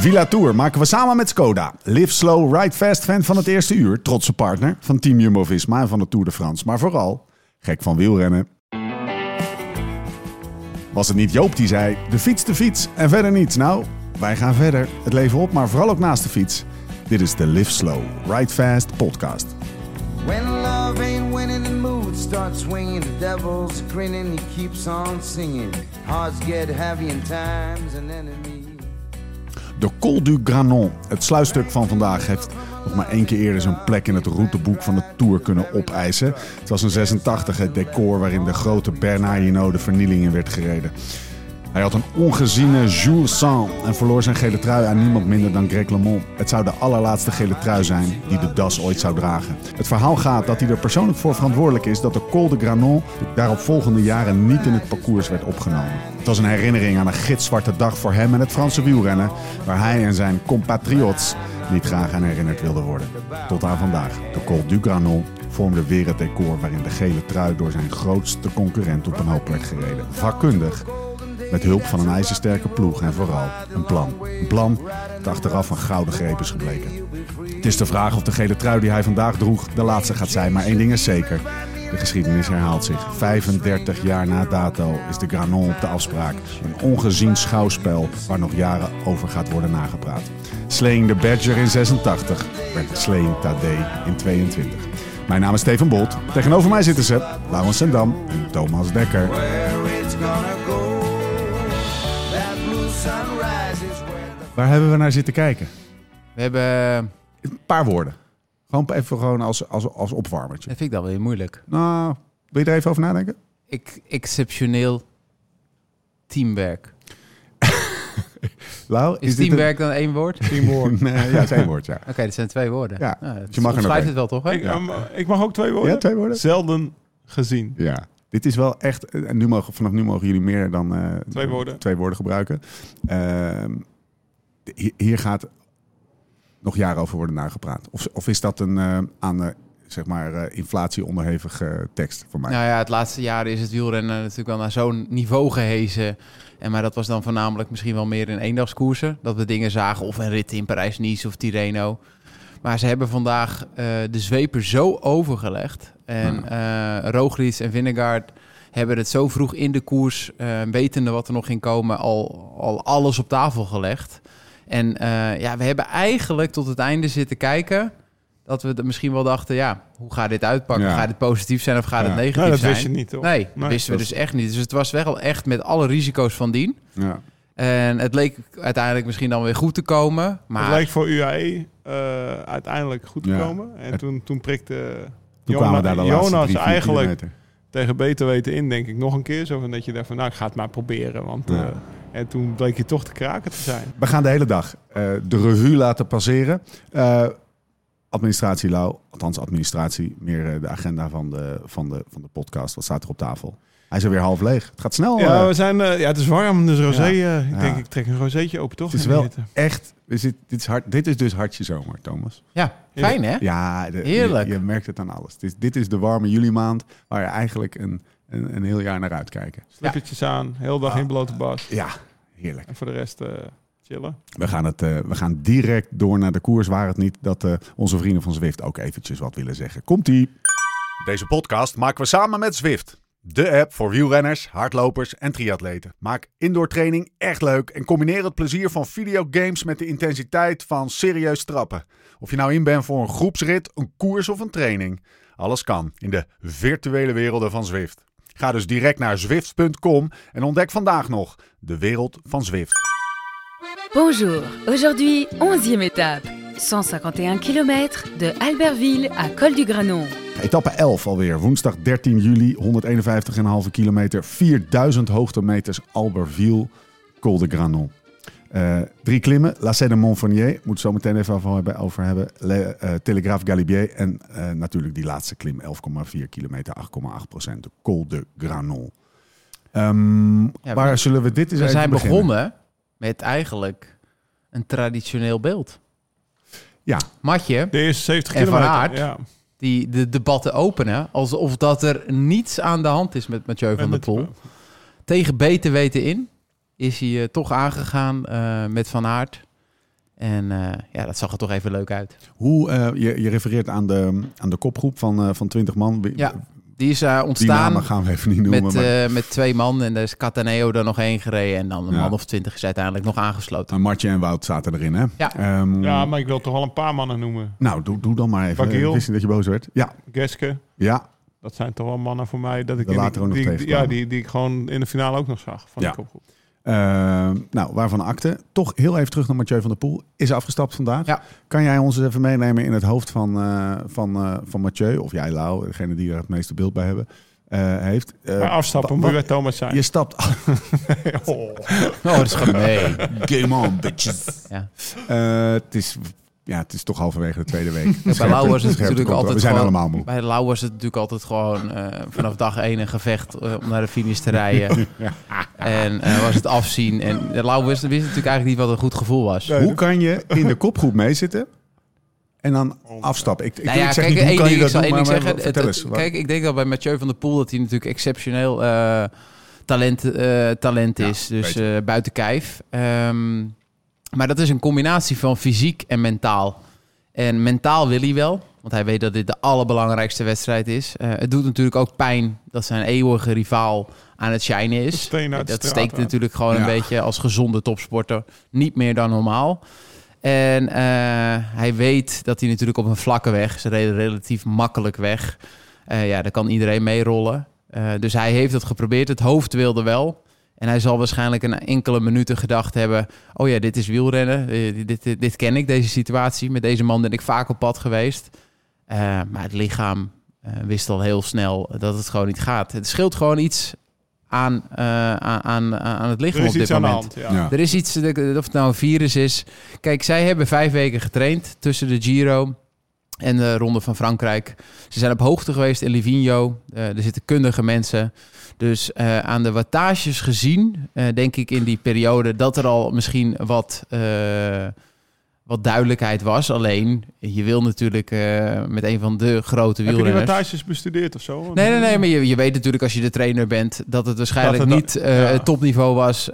Villa Tour maken we samen met Skoda. Live slow, ride fast fan van het eerste uur. Trotse partner van Team Jumbo-Visma en van de Tour de France. Maar vooral gek van wielrennen. Was het niet Joop die zei, de fiets, de fiets en verder niets? Nou, wij gaan verder. Het leven op, maar vooral ook naast de fiets. Dit is de Live Slow, Ride Fast podcast. When love ain't winning, the mood starts swinging. The devil's grinning, he keeps on singing. Hearts get heavy and time's an enemy. De Col du Granon, het sluitstuk van vandaag, heeft nog maar één keer eerder zijn plek in het routeboek van de Tour kunnen opeisen. Het was een 86 het decor waarin de grote Bernard Hinault de vernieling in werd gereden. Hij had een ongeziene jour sans en verloor zijn gele trui aan niemand minder dan Greg LeMond. Het zou de allerlaatste gele trui zijn die de das ooit zou dragen. Het verhaal gaat dat hij er persoonlijk voor verantwoordelijk is dat de Col de Granon de daaropvolgende jaren niet in het parcours werd opgenomen. Het was een herinnering aan een gitzwarte dag voor hem en het Franse wielrennen, waar hij en zijn compatriots niet graag aan herinnerd wilden worden. Tot aan vandaag. De Col du Granon vormde weer het decor waarin de gele trui door zijn grootste concurrent op een hoop werd gereden. Vakkundig, met hulp van een ijzersterke ploeg en vooral een plan. Een plan dat achteraf een gouden greep is gebleken. Het is de vraag of de gele trui die hij vandaag droeg de laatste gaat zijn, maar één ding is zeker. De geschiedenis herhaalt zich. 35 jaar na dato is de Granon op de afspraak. Een ongezien schouwspel waar nog jaren over gaat worden nagepraat. Slaying the Badger in 86 werd Slaying Tadej in 22. Mijn naam is Steven Bolt. Tegenover mij zitten ze Laurens Sendam en Thomas Dekker. Waar hebben we naar zitten kijken? We hebben... Een paar woorden. Gewoon even gewoon als, als, als opwarmertje. Dat vind ik dan weer moeilijk. Nou, wil je er even over nadenken? Ik, exceptioneel teamwerk. Lau, Is, teamwerk dan één woord? Oké, een... Nee, ja, dat is één woord, ja. dat zijn twee woorden. Ja, Nou, dus je mag er nog het wel, toch? Hè? Ik, um, ik mag ook twee woorden. Ja, twee woorden? Zelden gezien. Ja. Dit is wel echt... En nu mogen, vanaf nu mogen jullie meer dan... eh, Twee woorden. Twee woorden gebruiken. Ehm, hier gaat nog jaren over worden nagepraat. Of, of is dat een eh, aan de zeg maar, eh, inflatie onderhevige tekst voor mij? Nou ja, het laatste jaar is het wielrennen natuurlijk wel naar zo'n niveau gehezen. En maar dat was dan voornamelijk misschien wel meer in eendagskoersen. Dat we dingen zagen of een rit in Parijs-Nice of Tirreno. Maar ze hebben vandaag eh, de zwepen zo overgelegd. En eh Roglic en Vingegaard hebben het zo vroeg in de koers, eh, wetende wat er nog ging komen, al, al alles op tafel gelegd. En eh, ja, we hebben eigenlijk tot het einde zitten kijken. Dat we er misschien wel dachten, ja, hoe gaat dit uitpakken? Ja. Gaat het positief zijn of gaat Ja. het negatief Nou, dat zijn? wist je niet, toch? Nee, dat Nee, wisten we dat dus echt niet. Dus het was wel echt met alle risico's van dien. Ja. En het leek uiteindelijk misschien dan weer goed te komen. Maar Het leek voor UAE eh, uiteindelijk goed te Ja. komen. En Het- toen, toen prikte Toen Jona- kwamen daar de Jonas eigenlijk kilometer. Tegen beter weten in, denk ik, nog een keer. Zo van dat je dacht van, nou, ik ga het maar proberen. Want, Ja. eh, en toen bleek je toch te kraken te zijn. We gaan de hele dag eh, de revue laten passeren. Eh, administratie Lau, althans administratie, meer de agenda van de, van, de, van de podcast. Wat staat er op tafel? Hij is er weer half leeg. Het gaat snel. Ja, we zijn, ja, het is warm, dus rosé. Ja. ik denk, ik trek een rozeetje open, toch? het is wel echt... we zitten- dit, is hard, dit is dus hartje zomer, Thomas. ja, fijn hè? Ja, de- Heerlijk. Je, je merkt het aan alles. Dit, dit is de warme juli maand waar je eigenlijk een, een, een heel jaar naar uitkijken. Slippertjes aan, heel dag in blote bas. Ja, heerlijk. En voor de rest eh, chillen. We gaan, het, eh, we gaan direct door naar de koers, waar het niet dat eh, onze vrienden van Zwift ook eventjes wat willen zeggen. Komt-ie! Deze podcast maken we samen met Zwift. De app voor wielrenners, hardlopers en triatleten. Maak indoor training echt leuk en combineer het plezier van videogames met de intensiteit van serieus trappen. Of je nou in bent voor een groepsrit, een koers of een training. Alles kan in de virtuele werelden van Zwift. Ga dus direct naar zwift.com en ontdek vandaag nog de wereld van Zwift. Bonjour, aujourd'hui 11e étape. 151 km de Albertville à Col du Granon. Etappe 11 alweer, woensdag 13 juli, 151,5 kilometer, 4000 hoogtemeters Albertville, Col de Granon. Eh, drie klimmen, La de Montfonier, moet zo meteen even over hebben, over hebben. Le, eh, Telegraaf Galibier en eh, natuurlijk die laatste klim, 11,4 kilometer, 8,8 procent, de Col de Granon. Ehm, Ja, waar we- zullen we dit eens We even zijn beginnen? begonnen met eigenlijk een traditioneel beeld. Ja, Matje, De eerste 70 En Van. Aert. Ja. die de debatten openen alsof dat er niets aan de hand is met Mathieu van der Poel. Tegen beter weten in is hij eh, toch aangegaan eh, met Van Aert. En eh, ja, dat zag er toch even leuk uit. Hoe, eh, je, je refereert aan de, aan de kopgroep van, eh, van 20 man. Wie- Ja, Die is eh, Die ontstaan namen gaan we even niet noemen. met, maar, eh, met twee man. En daar is Cataneo er nog één gereden. En dan een Ja. man of twintig is uiteindelijk nog aangesloten. maar Martje en Wout zaten erin, hè? Ja. Ehm, Ja, maar ik wil toch wel een paar mannen noemen. Nou, doe, doe dan maar even. Ik wist niet dat je boos werd. Ja, Geske, ja. dat zijn toch wel mannen voor mij. Dat ik Er later die, ook nog die, tegenkwamen. ja, die, die ik gewoon in de finale ook nog zag van Ja. de kopgroep. Ehm, nou, waarvan akte. Toch heel even terug naar Mathieu van der Poel. Is afgestapt vandaag. Ja. Kan jij ons even meenemen in het hoofd van, eh, van, eh, van Mathieu? Of jij, Lau, degene die er het meeste beeld bij hebben, eh, heeft. Maar afstappen, moet wa- je bij Thomas zijn. Je stapt... Oh. Oh, dat is gemeen. Game on, bitches. Ja. Eh, het, is, ja, het is toch halverwege de tweede week. bij Lau was het natuurlijk altijd We zijn gewoon- allemaal moe. Bij Lau was het natuurlijk altijd gewoon eh, vanaf dag één een gevecht eh, om naar de finish te rijden. En eh, was het afzien. En de Lau wist, wist natuurlijk eigenlijk niet wat een goed gevoel was. Hoe kan je in de kopgroep meezitten en dan afstappen? Ik, ik, Nou ja, ik zeg kijk, niet hoe één kan ding, dat doen, maar, maar zeggen. vertel Het- eens. het- kijk, ik denk dat bij Mathieu van der Poel dat hij natuurlijk exceptioneel eh, talent, eh, talent Ja, is. Dus eh, buiten kijf. Ehm, maar dat is een combinatie van fysiek en mentaal. En mentaal wil hij wel, want hij weet dat dit de allerbelangrijkste wedstrijd is. Eh, het doet natuurlijk ook pijn dat zijn eeuwige rivaal aan het shinen is. Dat steekt natuurlijk gewoon een beetje als gezonde topsporter niet meer dan normaal. En eh, hij weet dat hij natuurlijk op een vlakke weg, ze reden relatief makkelijk weg. Eh, ja, daar kan iedereen meerollen. Eh, dus hij heeft het geprobeerd. Het hoofd wilde wel. En hij zal waarschijnlijk een enkele minuten gedacht hebben: Oh ja, dit is wielrennen. Eh, dit, dit, dit ken ik, deze situatie. Met deze man ben ik vaak op pad geweest. Eh, maar het lichaam eh, wist al heel snel dat het gewoon niet gaat. Het scheelt gewoon iets aan, eh, aan, aan, aan het lichaam Er op is dit iets aan de moment. hand. Ja. Ja. Er is iets, of het nou een virus is. Kijk, zij hebben vijf weken getraind tussen de Giro en de Ronde van Frankrijk. Ze zijn op hoogte geweest in Livigno. Eh, er zitten kundige mensen. Dus eh, aan de wattages gezien, eh, denk ik in die periode dat er al misschien wat, eh, wat duidelijkheid was. Alleen, je wil natuurlijk met een van de grote Heb je die wielrenners... wattages bestudeerd of zo? Nee, nee, nee, maar je, je weet natuurlijk als je de trainer bent dat het waarschijnlijk Dat het- niet ja. het topniveau was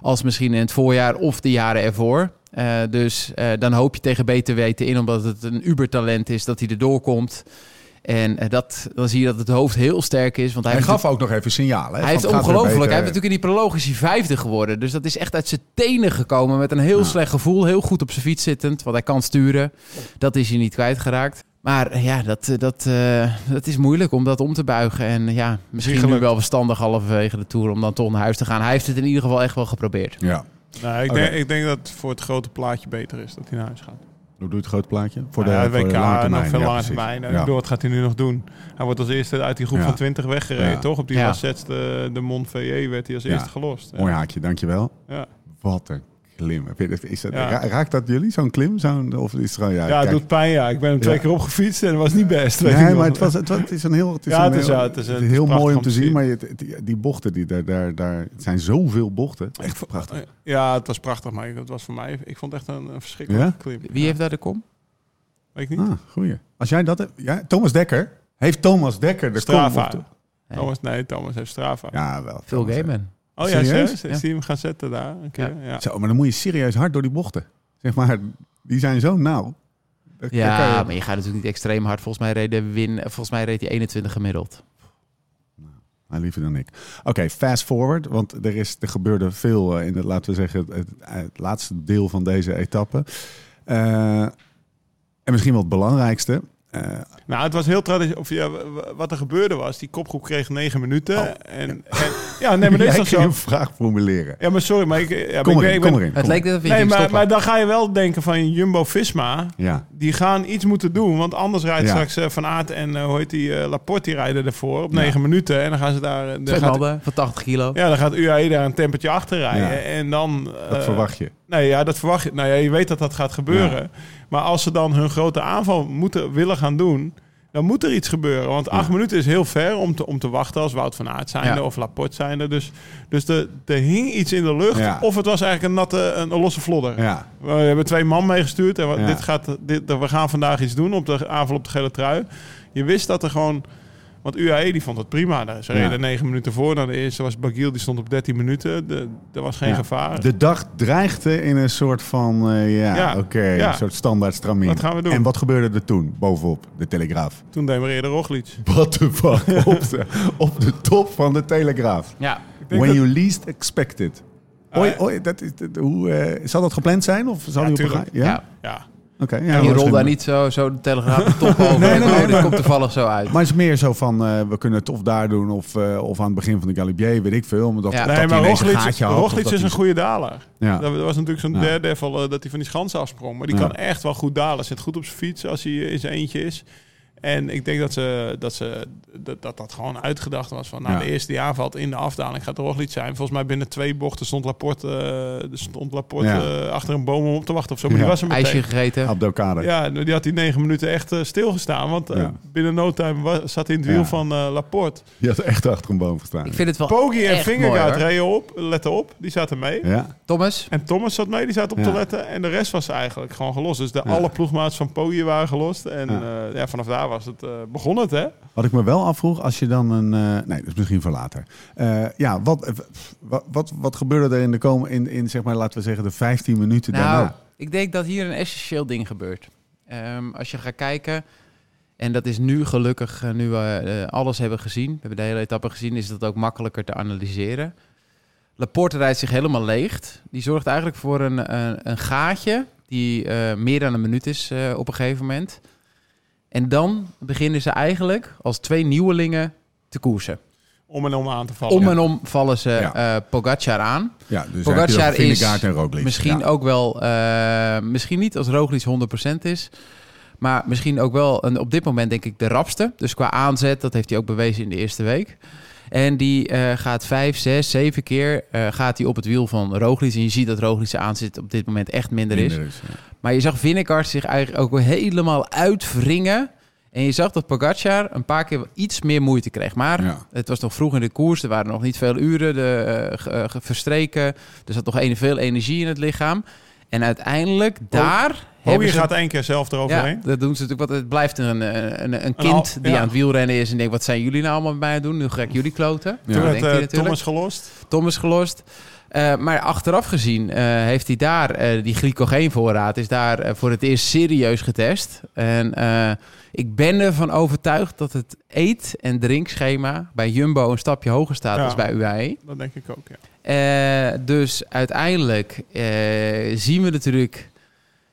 als misschien in het voorjaar of de jaren ervoor. Dus dan hoop je tegen beter weten in, omdat het een ubertalent is, dat hij erdoor komt. En eh, dat, dan zie je dat het hoofd heel sterk is. Want hij, gaf ook nog even signalen. hè, hij heeft ongelooflijk. Hij heeft natuurlijk in die proloog is hij vijfde geworden. Dus dat is echt uit zijn tenen gekomen met een heel Ja. slecht gevoel. Heel goed op zijn fiets zittend, want hij kan sturen. Dat is hij niet kwijtgeraakt. Maar eh, ja, dat, eh, dat, eh, dat is moeilijk om dat om te buigen. En ja, misschien nu wel verstandig halverwege de Tour om dan toch naar huis te gaan. Hij heeft het in ieder geval echt wel geprobeerd. Ja. Nee, ik, denk, ik denk dat het voor het grote plaatje beter is dat hij naar huis gaat. Hoe doe je het groot plaatje? Voor Nou de, ja, WK, de lange termijn. nog veel ja, termijn. Wat gaat hij nu nog doen? Hij wordt als eerste uit die groep Ja. van 20 weggereden, Ja. toch? Op die Ja. de, de Mont Veillé, werd hij als Ja. eerste gelost. Ja. Mooi haakje, dankjewel. Ja. Wat een klim. Heb je- Is dat, Ja. ra- Raakt dat jullie, zo'n klim? Zo'n, of is het gewoon... Ja, Ja, het kijk. doet pijn, ja. Ik ben hem twee Ja. keer opgefietst en het was niet best. Nee, nog. maar het, was, het, was, het is een heel... Het is Ja, een het is- heel, ja, het is- het is heel prachtig mooi om te zien. Maar je- die, die bochten, die, daar, daar, daar, het zijn zoveel bochten. Echt prachtig. Ja, het was prachtig, maar het was voor mij... Ik vond het echt een, een verschrikkelijke Ja? klim. Wie Ja. heeft daar de kom? Weet ik niet. Ah, goeie. Als jij dat hebt... Ja, Thomas Dekker. Heeft Thomas Dekker de Strava. kom op de- Thomas, nee, Thomas heeft Strava. Ja, wel. Phil Thomas, Oh ja, Serieus? die hem gaan zetten daar een keer? Ja. Zo, maar dan moet je serieus hard door die bochten. Zeg maar, die zijn zo nauw. Ja, je- maar je gaat natuurlijk niet extreem hard. Volgens mij reed, de win, volgens mij reed hij 21 gemiddeld. Nou, liever dan ik. Oké, fast forward. Want er, is, er gebeurde veel eh, in het, laten we zeggen, het, het laatste deel van deze etappe. Eh, en misschien wel het belangrijkste. Eh, Nou, het was heel traditioneel. Of ja, wat er gebeurde was, die kopgroep kreeg negen minuten. Oh. En, en, ja, nee, maar dit is toch zo. een vraag formuleren. Ja, maar sorry, maar ik, ja, maar kom ik erin, ik ben- kom erin. Het kom leek net of je Nee, ging maar, stoppen. maar dan ga je wel denken van Jumbo-Visma. Ja, Die gaan iets moeten doen, want anders rijdt Ja. straks eh, Van Aert en eh, hoe heet die, eh, Laporte, die rijden ervoor op Ja. negen minuten. En dan gaan ze daar... Dan Twee gaat, van 80 kilo. ja, dan gaat UAE daar een tempertje achter rijden. Ja. En dan... dat eh, verwacht je. Nee, ja, dat verwacht je. Nou ja, je weet dat dat gaat gebeuren. Maar als ze dan hun grote aanval moeten willen gaan doen, dan moet er iets gebeuren. Want acht Ja. minuten is heel ver om te, om te wachten als Wout van Aert zijnde Ja. of Laporte zijnde. Dus, dus de, er hing iets in de lucht. Ja. Of het was eigenlijk een natte, een, een losse vlodder. Ja, We hebben twee man meegestuurd en dit gaat, dit, we gaan vandaag iets doen op de aanval op de gele trui. Je wist dat er gewoon Want UAE die vond het prima. Daar- Ze Ja. reden negen minuten voor. Dan de eerste was Bagiel, die stond op 13 minuten. De, er was geen Ja. gevaar. De dag dreigde in een soort van, eh, ja, Ja, oké, ja. een soort standaard stramien. Wat gaan we doen? En wat gebeurde er toen, bovenop de Telegraaf? Toen demereerde Roglic. What the fuck? op, de, op de top van de Telegraaf. Ja, When dat- you least expect it. Ah, Oei, dat is, dat- hoe, eh, zal dat gepland zijn? Of zal Ja, die op een ja. Ja. Oké. ja, je misschien- rolt daar niet zo, zo de telegraaf de top over. Nee, nee, nee, nee, dat maar- komt toevallig zo uit. Maar het is meer zo van, eh, we kunnen het of daar doen of, eh, of aan het begin van de Galibier, weet ik veel. Omdat, Ja. dat Nee, hij maar Roglic, dat is een goede daler. Ja. Dat was natuurlijk zo'n Ja. derde uh, dat hij van die schans afsprong. Maar die Ja. kan echt wel goed dalen. Zit goed op zijn fiets als hij in zijn eentje is. En ik denk dat ze, dat, ze, dat, dat dat gewoon uitgedacht was. Van, nou, Ja. de eerste die aanvalt in de afdaling gaat Roglic zijn. Volgens mij binnen twee bochten stond Laporte, eh, stond Laporte Ja. eh, achter een boom om op te wachten of zo. Maar Ja. die was er meteen. IJsje gegeten. Abdelkader. Ja, die had die negen minuten echt eh, stilgestaan. Want Ja. binnen no time wa- zat hij in het wiel Ja. van Laporte. Die had echt achter een boom gestaan. Ik vind het wel Poggi en hoor. reden op, letten op. Die zaten mee. Ja, Thomas, En Thomas zat mee, die zat op Ja. te letten. En de rest was eigenlijk gewoon gelost. Dus de Ja. alle ploegmaats van Poggi waren gelost. En ja, vanaf daar was het, eh, begon het, hè? Wat ik me wel afvroeg, als je dan een... eh, nee, dat is misschien voor later. Eh, ja, wat, wat, wat, wat gebeurde er in de komen in, in, zeg maar, laten we zeggen, de 15 minuten Nou, daarna? ik denk dat hier een essentieel ding gebeurt. Ehm, als je gaat kijken, en dat is nu gelukkig, nu we eh, alles hebben gezien, we hebben de hele etappe gezien, is dat ook makkelijker te analyseren. Laporte rijdt zich helemaal leeg. Die zorgt eigenlijk voor een, een, een gaatje die eh, meer dan een minuut is eh, op een gegeven moment. En dan beginnen ze eigenlijk als twee nieuwelingen te koersen. Om en om aan te vallen. Om en om vallen ze Ja. eh Pogacar aan. Ja, dus Pogacar is en Roglic. Misschien Ja. ook wel, eh, misschien niet als Roglic 100% is. Maar misschien ook wel een, op dit moment denk ik de rapste. Dus qua aanzet, dat heeft hij ook bewezen in de eerste week. En die eh, gaat vijf, zes, zeven keer eh, gaat hij op het wiel van Roglic. En je ziet dat Roglic aanzet op dit moment echt minder, is. Minder is, ja. Maar je zag Vingegaard zich eigenlijk ook helemaal uitwringen. En je zag dat Pogacar een paar keer iets meer moeite kreeg. Maar Ja. het was nog vroeg in de koers. Er waren nog niet veel uren de, eh, eh, verstreken. Er zat nog een, veel energie in het lichaam. En uiteindelijk daar... Poggi ze- gaat één keer zelf ja, eroverheen. dat doen ze natuurlijk. Want het blijft een, een, een, een kind die ja. aan het wielrennen is. En denkt, wat zijn jullie nou allemaal bij mij aan het doen? Nu ga ik jullie kloten. Ja. Toen werd eh, natuurlijk. Thomas gelost. Thomas gelost. Eh, maar achteraf gezien eh, heeft hij daar, eh, die glycogeenvoorraad is daar voor het eerst serieus getest. En eh, ik ben ervan overtuigd dat het eet- en drinkschema bij Jumbo een stapje hoger staat Ja. dan bij UAE. Dat denk ik ook, ja. Eh, dus uiteindelijk eh, zien we natuurlijk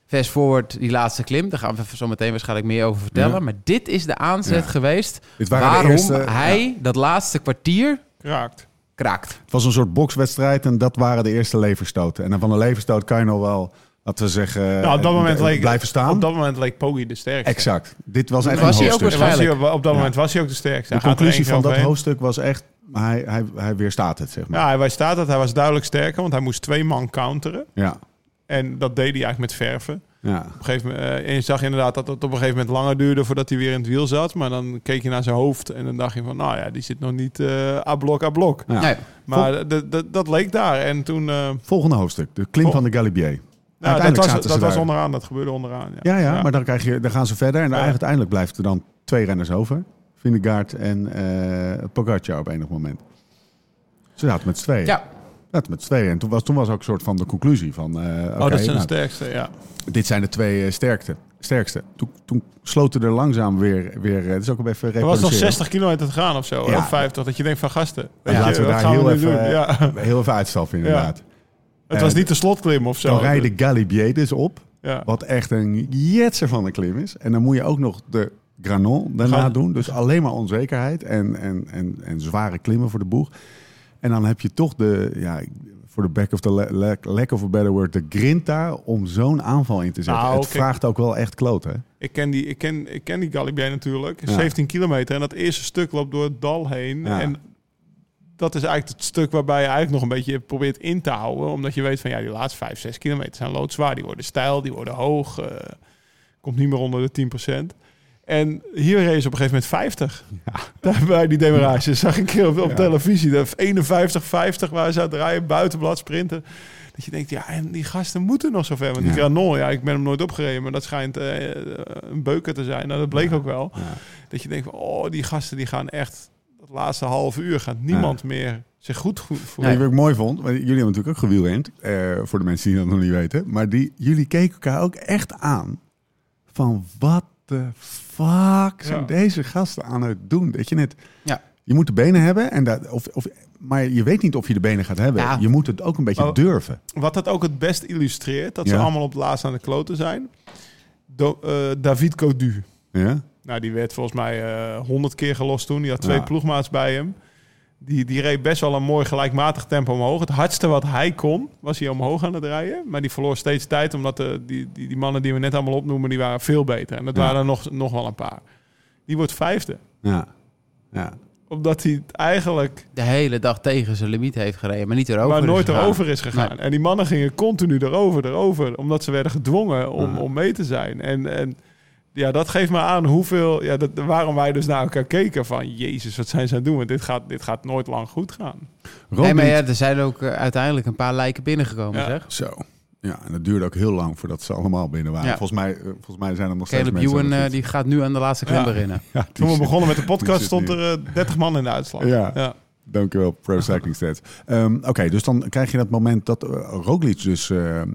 fast forward die laatste klim. Daar gaan we zo meteen waarschijnlijk meer over vertellen. Ja. Maar dit is de aanzet Ja. geweest Dit waren de waarom eerste- hij ja. dat laatste kwartier Kraakt. Kraakt. Het was een soort bokswedstrijd en dat waren de eerste leverstoten. En dan van de leverstoot kan je nog wel, laten we zeggen, Nou, op dat moment eh, leek, blijven staan. Op dat moment leek Poggi de sterkste. Exact. Dit was echt Was een hij ook hoofdstuk. En was hij, waarschijnlijk. op dat Ja. moment was hij ook de sterkste. De conclusie van dat hoofdstuk was echt, hij, hij, hij weerstaat het, zeg maar. Ja, hij staat het. Hij was duidelijk sterker, want hij moest twee man counteren. Ja, En dat deed hij eigenlijk met verven. Ja. Op een gegeven moment, eh, en je zag inderdaad dat het op een gegeven moment langer duurde voordat hij weer in het wiel zat. Maar dan keek je naar zijn hoofd en dan dacht je van, nou ja, die zit nog niet eh à blok, à blok. ja. Nee, Maar dat leek daar. En toen, eh, Volgende hoofdstuk, de klim Vol- van de Galibier. nou, dat was, dat was onderaan, dat gebeurde onderaan. Ja, ja, maar dan, krijg je, dan gaan ze verder. En Ja. uiteindelijk blijft er dan twee renners over. Vingegaard en eh Pogacar op enig moment. Ze zaten met z'n tweeën. ja. Zaten met z'n tweeën. En toen was, toen was ook een soort van de conclusie van... eh, oh, dat is de nou, sterkste, ja. dit zijn de twee eh, sterkte, sterkste. Toen, toen sloten er langzaam weer... weer eh, het is ook even Er was nog reproduceren. 60 kilometer te gaan of zo. Ja. Of 50. Dat je denkt van gasten. Ja, laten we daar heel we even, doen? Ja. Heel even uitstappen inderdaad. Het was niet de slotklim of zo. Dan rij je de Galibier dus op. Wat echt een jetser van een klim is. En dan moet je ook nog de Granon daarna Gaan- doen. Dus alleen maar onzekerheid en, en, en, en zware klimmen voor de boeg. En dan heb je toch de, ja, voor de back of the la- lack, lack of a better word, de grinta om zo'n aanval in te zetten. Nou, het kijk. vraagt ook wel echt kloot, hè? Ik ken die, ik ken, ik ken die Galibier natuurlijk. Ja. 17 kilometer. En dat eerste stuk loopt door het dal heen. Ja. En dat is eigenlijk het stuk waarbij je eigenlijk nog een beetje probeert in te houden. Omdat je weet van ja, die laatste 5, 6 kilometer zijn loodzwaar. Die worden steil, die worden hoog. eh, komt niet meer onder de 10%. En hier reed ze op een gegeven moment 50. Daar bij die demarage. Zag ik een keer op, op televisie. De 51, 50 waar ze aan rijden, buitenblad sprinten. Dat je denkt, ja, en die gasten moeten nog zo ver. Want die Ja. Granon, ja, ik ben hem nooit opgereden, maar dat schijnt eh, een beuker te zijn. Nou, dat bleek ook wel. Ja. Dat je denkt, oh, die gasten die gaan echt... Dat laatste half uur gaat niemand meer zich goed voelen. je wat ik mooi vond? Want Jullie hebben natuurlijk ook gewielrend, eh, voor de mensen die dat nog niet weten. Maar die, jullie keken elkaar ook echt aan van wat de fuck zijn Ja. deze gasten aan het doen? Dat je net, Ja. je moet de benen hebben, en dat, of, of, maar je weet niet of je de benen gaat hebben. Ja. Je moet het ook een beetje durven. Wat dat ook het best illustreert, dat ze allemaal op het laatst aan de kloten zijn. Do- eh, David Codu. Ja? Nou, die werd volgens mij honderd keer gelost toen. Die had twee ploegmaats bij hem. Die, die reed best wel een mooi gelijkmatig tempo omhoog. Het hardste wat hij kon, was hij omhoog aan het rijden. Maar die verloor steeds tijd, omdat de, die, die, die mannen die we net allemaal opnoemen, die waren veel beter. En dat Ja. waren er nog, nog wel een paar. Die wordt vijfde. Ja. ja. Omdat hij het eigenlijk De hele dag tegen zijn limiet heeft gereden, maar niet erover. maar nooit erover is gegaan. Nee. En die mannen gingen continu erover, erover. Omdat ze werden gedwongen om, Ja. om mee te zijn. En, en ja, dat geeft me aan hoeveel... Ja, dat, waarom wij dus naar elkaar keken van... Jezus, wat zijn ze aan het doen? Want dit gaat, dit gaat nooit lang goed gaan. Nee, maar ja, er zijn ook eh, uiteindelijk een paar lijken binnengekomen, Ja. zeg. Zo. Ja, en dat duurde ook heel lang voordat ze allemaal binnen waren. Ja. Volgens, mij, eh, volgens mij zijn er nog steeds Caleb mensen Ewan de eh, die gaat nu aan de laatste klim Ja. beginnen. Toen we begonnen met de podcast stond er eh, 30 man in de uitslag. Ja. Dankjewel, Pro Cycling Stats. Ehm, Oké, dus dan krijg je dat moment dat eh, Roglic dus eh, eh,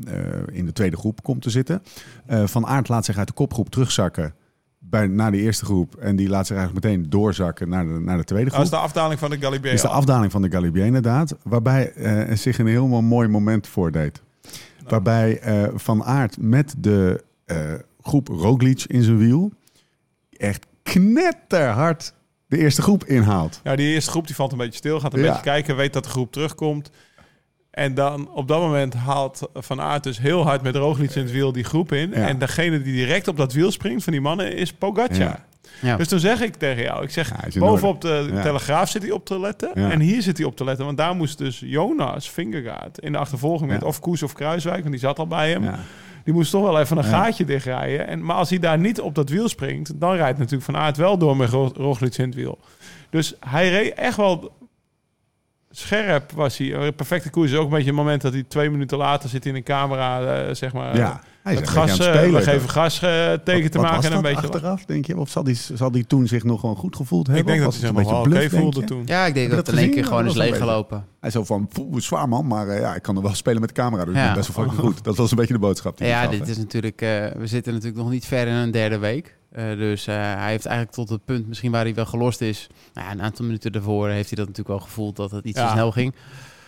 in de tweede groep komt te zitten. Van Aert laat zich uit de kopgroep terugzakken bij, naar de eerste groep. En die laat zich eigenlijk meteen doorzakken naar de, naar de tweede Dat is groep. de afdaling van de Galibier. is de afdaling van de Galibier inderdaad. Waarbij zich een helemaal mooi moment voordeed. Waarbij eh, Van Aert met de groep Roglic in zijn wiel... echt knetterhard de eerste groep inhaalt. Ja, die eerste groep die valt een beetje stil. Gaat een Ja. beetje kijken, weet dat de groep terugkomt. En dan op dat moment haalt Van Aert dus heel hard met Roglic in het wiel die groep in. Ja. En degene die direct op dat wiel springt van die mannen is Pogacar. Ja. Ja. Dus toen zeg ik tegen jou, ik zeg, Ja, bovenop de Ja. Telegraaf zit hij op te letten. En hier zit hij op te letten. Want daar moest dus Jonas Vingegaard in de achtervolging met of Koes of Kruiswijk. Want die zat al bij hem. Die moest toch wel even een Ja. gaatje dichtrijden. En, maar als hij daar niet op dat wiel springt, dan rijdt natuurlijk Van Aert wel door met Ro- Roglic in het wiel. Dus hij reed echt wel scherp was hij. Een perfecte koers. Ook een beetje het moment dat hij twee minuten later zit in een camera, eh, zeg maar. Ja, hij is het gas, eh, het spelen. we geven gas eh, teken te Wat maken was en een dat beetje. achteraf, denk je? Of zal die, zal die toen zich nog gewoon goed gevoeld hebben? Ik denk Of dat was hij zich nog wel beetje oké bluff, voelde toen. Ja, ik denk dat dat het in één keer gewoon is leeggelopen. Hij zo van, "Poeh, zwaar man, maar eh, ja, ik kan er wel spelen met de camera. Dus ik Ja. ben best wel fucking goed. Dat was een beetje de boodschap Ja, gaf, dit is natuurlijk. eh, we zitten natuurlijk nog niet ver in een derde week. Eh, dus eh, hij heeft eigenlijk tot het punt misschien waar hij wel gelost is. Nou ja, een aantal minuten daarvoor heeft hij dat natuurlijk wel gevoeld dat het iets Ja. te snel ging.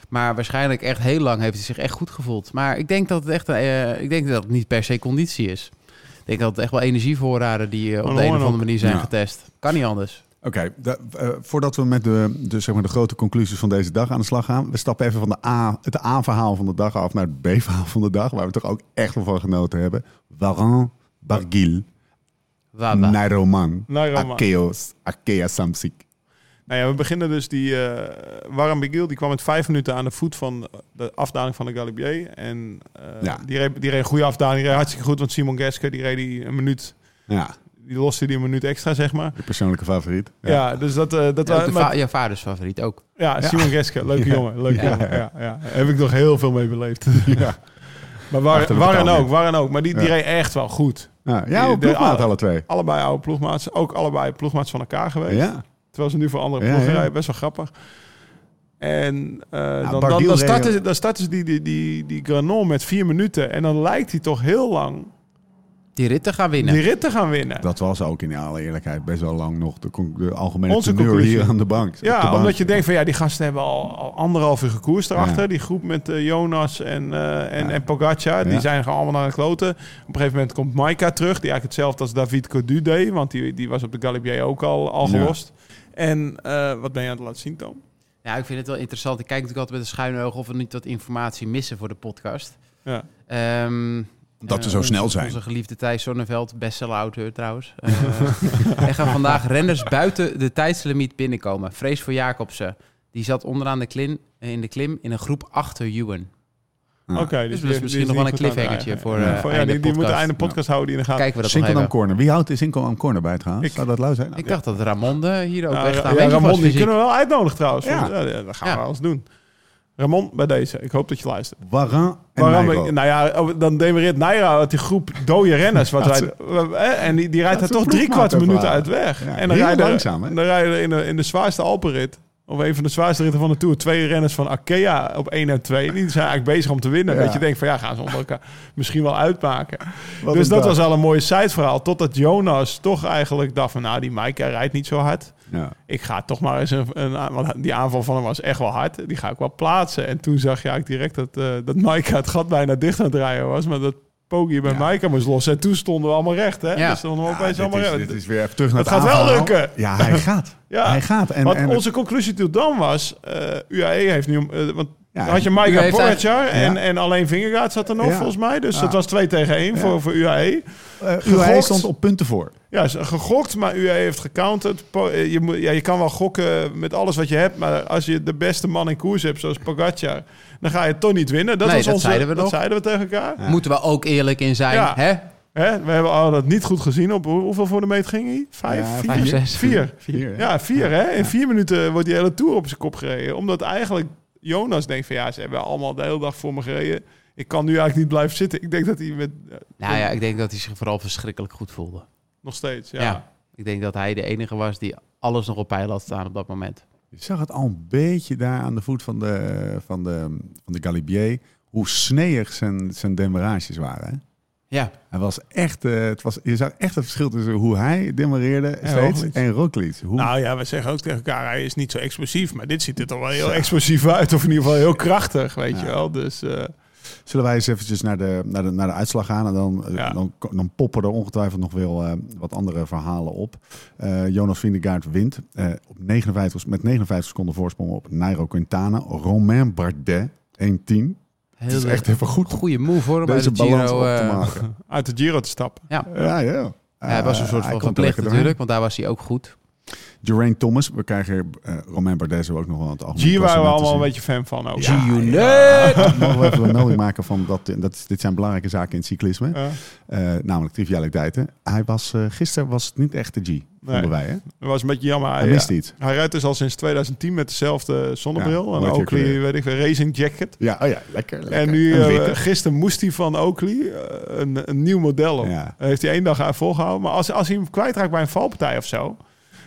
Maar waarschijnlijk echt heel lang heeft hij zich echt goed gevoeld. Maar ik denk dat het echt, eh, ik denk dat het niet per se conditie is. Ik denk dat het echt wel energievoorraden die op de een of andere manier zijn Ja. getest. Kan niet anders. Oké, da- eh, voordat we met de, de, zeg maar de grote conclusies van deze dag aan de slag gaan. We stappen even van de A, het A-verhaal van de dag af naar het B-verhaal van de dag. Waar we toch ook echt wel van genoten hebben. Warren Barguil, Waba. Nairoman, Nairaman. Akeos, Akea Samsic. Nou ja, we beginnen dus die eh Warren Bigil, die kwam met vijf minuten aan de voet van de afdaling van de Galibier. En eh, Ja. die, reed, die reed een goede afdaling, die reed hartstikke goed, want Simon Geske, die reed die een minuut, Ja, die loste die een minuut extra, zeg maar. je persoonlijke favoriet. Ja, dus dat, eh, dat Ja, maar- jouw vaders favoriet ook. ja, Simon Geske, leuke Ja. jongen, leuke Ja. jongen. Ja, ja. Daar heb ik nog heel veel mee beleefd. ja. maar Warren betaling. ook, Warren ook, maar die, die Ja. reed echt wel goed. Ja, ja De- op ploegmaat alle twee. Allebei oude ploegmaats, ook allebei ploegmaats van elkaar geweest. Ja, Terwijl ze nu voor andere ploegen rijden. Best wel grappig. En eh, dan, dan, Barguil dan, starten, ze- dan starten ze die, die, die, die Granon met vier minuten. En dan lijkt hij toch heel lang Die ritten gaan winnen. die rit te gaan winnen. dat was ook in alle eerlijkheid best wel lang nog de, de algemene Onze teneur conclusie. hier aan de bank. De ja, bank. omdat je denkt van ja, die gasten hebben al, al anderhalf uur gekoerst erachter. Ja. Die groep met eh, Jonas en, eh, en, Ja. en Pogacar, die Ja. zijn gewoon allemaal naar de kloten. Op een gegeven moment komt Maika terug, die eigenlijk hetzelfde als David Codu deed. Want die, die was op de Galibier ook al, al Ja. gelost. En eh, wat ben je aan het laten zien, Toon? Ja, ik vind het wel interessant. Ik kijk natuurlijk altijd met een schuine oog of we niet wat informatie missen voor de podcast. Ja. Ehm, Dat we eh, zo onze- snel zijn. Onze geliefde Thijs Zonneveld, bestseller-auteur trouwens. Eh, er gaan vandaag renners buiten de tijdslimiet binnenkomen. Vrees voor Jacobsen. Die zat onderaan de klim, in de klim in een groep achter Ewan. Oké, Dus die- misschien die nog wel een aan het cliffhangertje voor, Ja, eh, voor- ja, einde die, die moeten podcast. einde podcast houden die in de gaten. Kijken we dat nog Sinkeldam even. Corner. Wie houdt de Sinkeldam Corner bij trouwens? Ik. Zou dat lui zijn? Ik dacht dat Ramon eh, hier ook Ja, echt ja, aanwezig Ramon, was die fysiek. kunnen we wel uitnodigen trouwens. Ja. Ja. ja, dat gaan Ja. we eens doen. Ramon, bij deze. Ik hoop dat je luistert. Waran en Waarom ik, nou ja, oh, dan demereert Naira uit die groep dode renners. Wat wij, en die, die rijdt er toch drie kwart minuten uit weg. Ja, en dan rijden, langzaam, hè? dan rijden in de, in de zwaarste Alpenrit, of een van de zwaarste ritten van de Tour, twee renners van Arkea op 1 en 2. Die zijn eigenlijk bezig om te winnen. Ja. Dat je denkt van ja, gaan ze onder elkaar misschien wel uitmaken. Wat dus dat dag. was al een mooie sideverhaal. Totdat Jonas toch eigenlijk dacht van nou, die hij rijdt niet zo hard. Ja. Ik ga toch maar eens een, een want die aanval van hem was echt wel hard. Die ga ik wel plaatsen. En toen zag je eigenlijk direct dat, eh dat Maaike het gat bijna dicht aan het rijden was. Maar dat Poggi bij Ja. Maaike moest los. En toen stonden we allemaal recht. Hè? Ja. Dus stonden we opeens allemaal is, recht. dit is weer even terug naar Het het gaat wel aanverhaal. lukken. Ja, hij gaat. Ja. Hij gaat. En, Want en onze conclusie toen dan was, eh, UAE heeft nu... eh, want Ja, dan had je heeft Pogacar en, Ja. en alleen Vingegaard zat er nog Ja. volgens mij. Dus het was 2 tegen 1 Ja. voor, voor UAE. eh, UAE stond op punten voor. Ja, is gegokt, maar UAE heeft gecounterd. Eh, Je, moet, ja, je kan wel gokken met alles wat je hebt, maar als je de beste man in koers hebt, zoals Pogacar, dan ga je toch niet winnen. Dat, Nee, was dat onze, zeiden we dat nog. zeiden we tegen elkaar. Moeten we ook eerlijk in zijn. Hè? Hè? We hebben al dat niet goed gezien. Op hoe- hoeveel voor de meet ging hij? Vijf? Ja, vier? vijf, zes. Vier. Vier? Ja, vier. Hè? In vier minuten wordt die hele Tour op zijn kop gereden. Omdat eigenlijk Jonas denkt van ja, ze hebben allemaal de hele dag voor me gereden. Ik kan nu eigenlijk niet blijven zitten. Ik denk dat hij met... eh, Nou ja, ik denk dat hij zich vooral verschrikkelijk goed voelde. nog steeds, ja. Ja. Ik denk dat hij de enige was die alles nog op peil had staan op dat moment. Je zag het al een beetje daar aan de voet van de, van de, van de Galibier. Hoe sneeig zijn, zijn demarages waren. Ja, Hij was echt, eh, het was, je zag echt het verschil tussen hoe hij demareerde steeds Roglic. en Roglic. Hoe, Nou ja, we zeggen ook tegen elkaar, hij is niet zo explosief. Maar dit ziet er toch wel heel explosief uit. Of in ieder geval heel krachtig, weet Ja. je wel. Dus eh, Zullen wij eens eventjes naar de, naar de, naar de uitslag gaan? En dan, eh, Ja. dan, dan poppen er ongetwijfeld nog wel wat andere verhalen op. Jonas Vingegaard wint op 59, met 59 seconden voorsprong op Nairo Quintana. Romain Bardet 1-10. Het is heel echt even goed om goede move hoor. Bij deze de balans Giro, op te eh, maken. uit de Giro te stappen. ja. Ja, ja. ja, hij was een Eh, soort van er verplicht natuurlijk, want daar was hij ook goed. Geraint Thomas. We krijgen eh Romain Bardet zo ook nog wel het algemeen Hier waren we allemaal een beetje fan van ook. Ja, G-Unit! Mogen we even een melding maken van dat, dat dit zijn belangrijke zaken in het cyclisme. Ja. Eh, namelijk trivialiteiten. Hij was, eh, gisteren was het niet echt de G, vonden wij. Hè? Dat was een beetje jammer. Hij ja. iets. hij rijdt dus al sinds 2010 met dezelfde zonnebril. Ja, en Oakley, weer- weet ik veel, racing jacket. Ja, oh ja, lekker. lekker. En nu, eh, gisteren moest hij van Oakley eh, een, een nieuw model op. Ja. Heeft hij één dag aan volgehouden. Maar als, als hij hem kwijtraakt bij een valpartij of zo...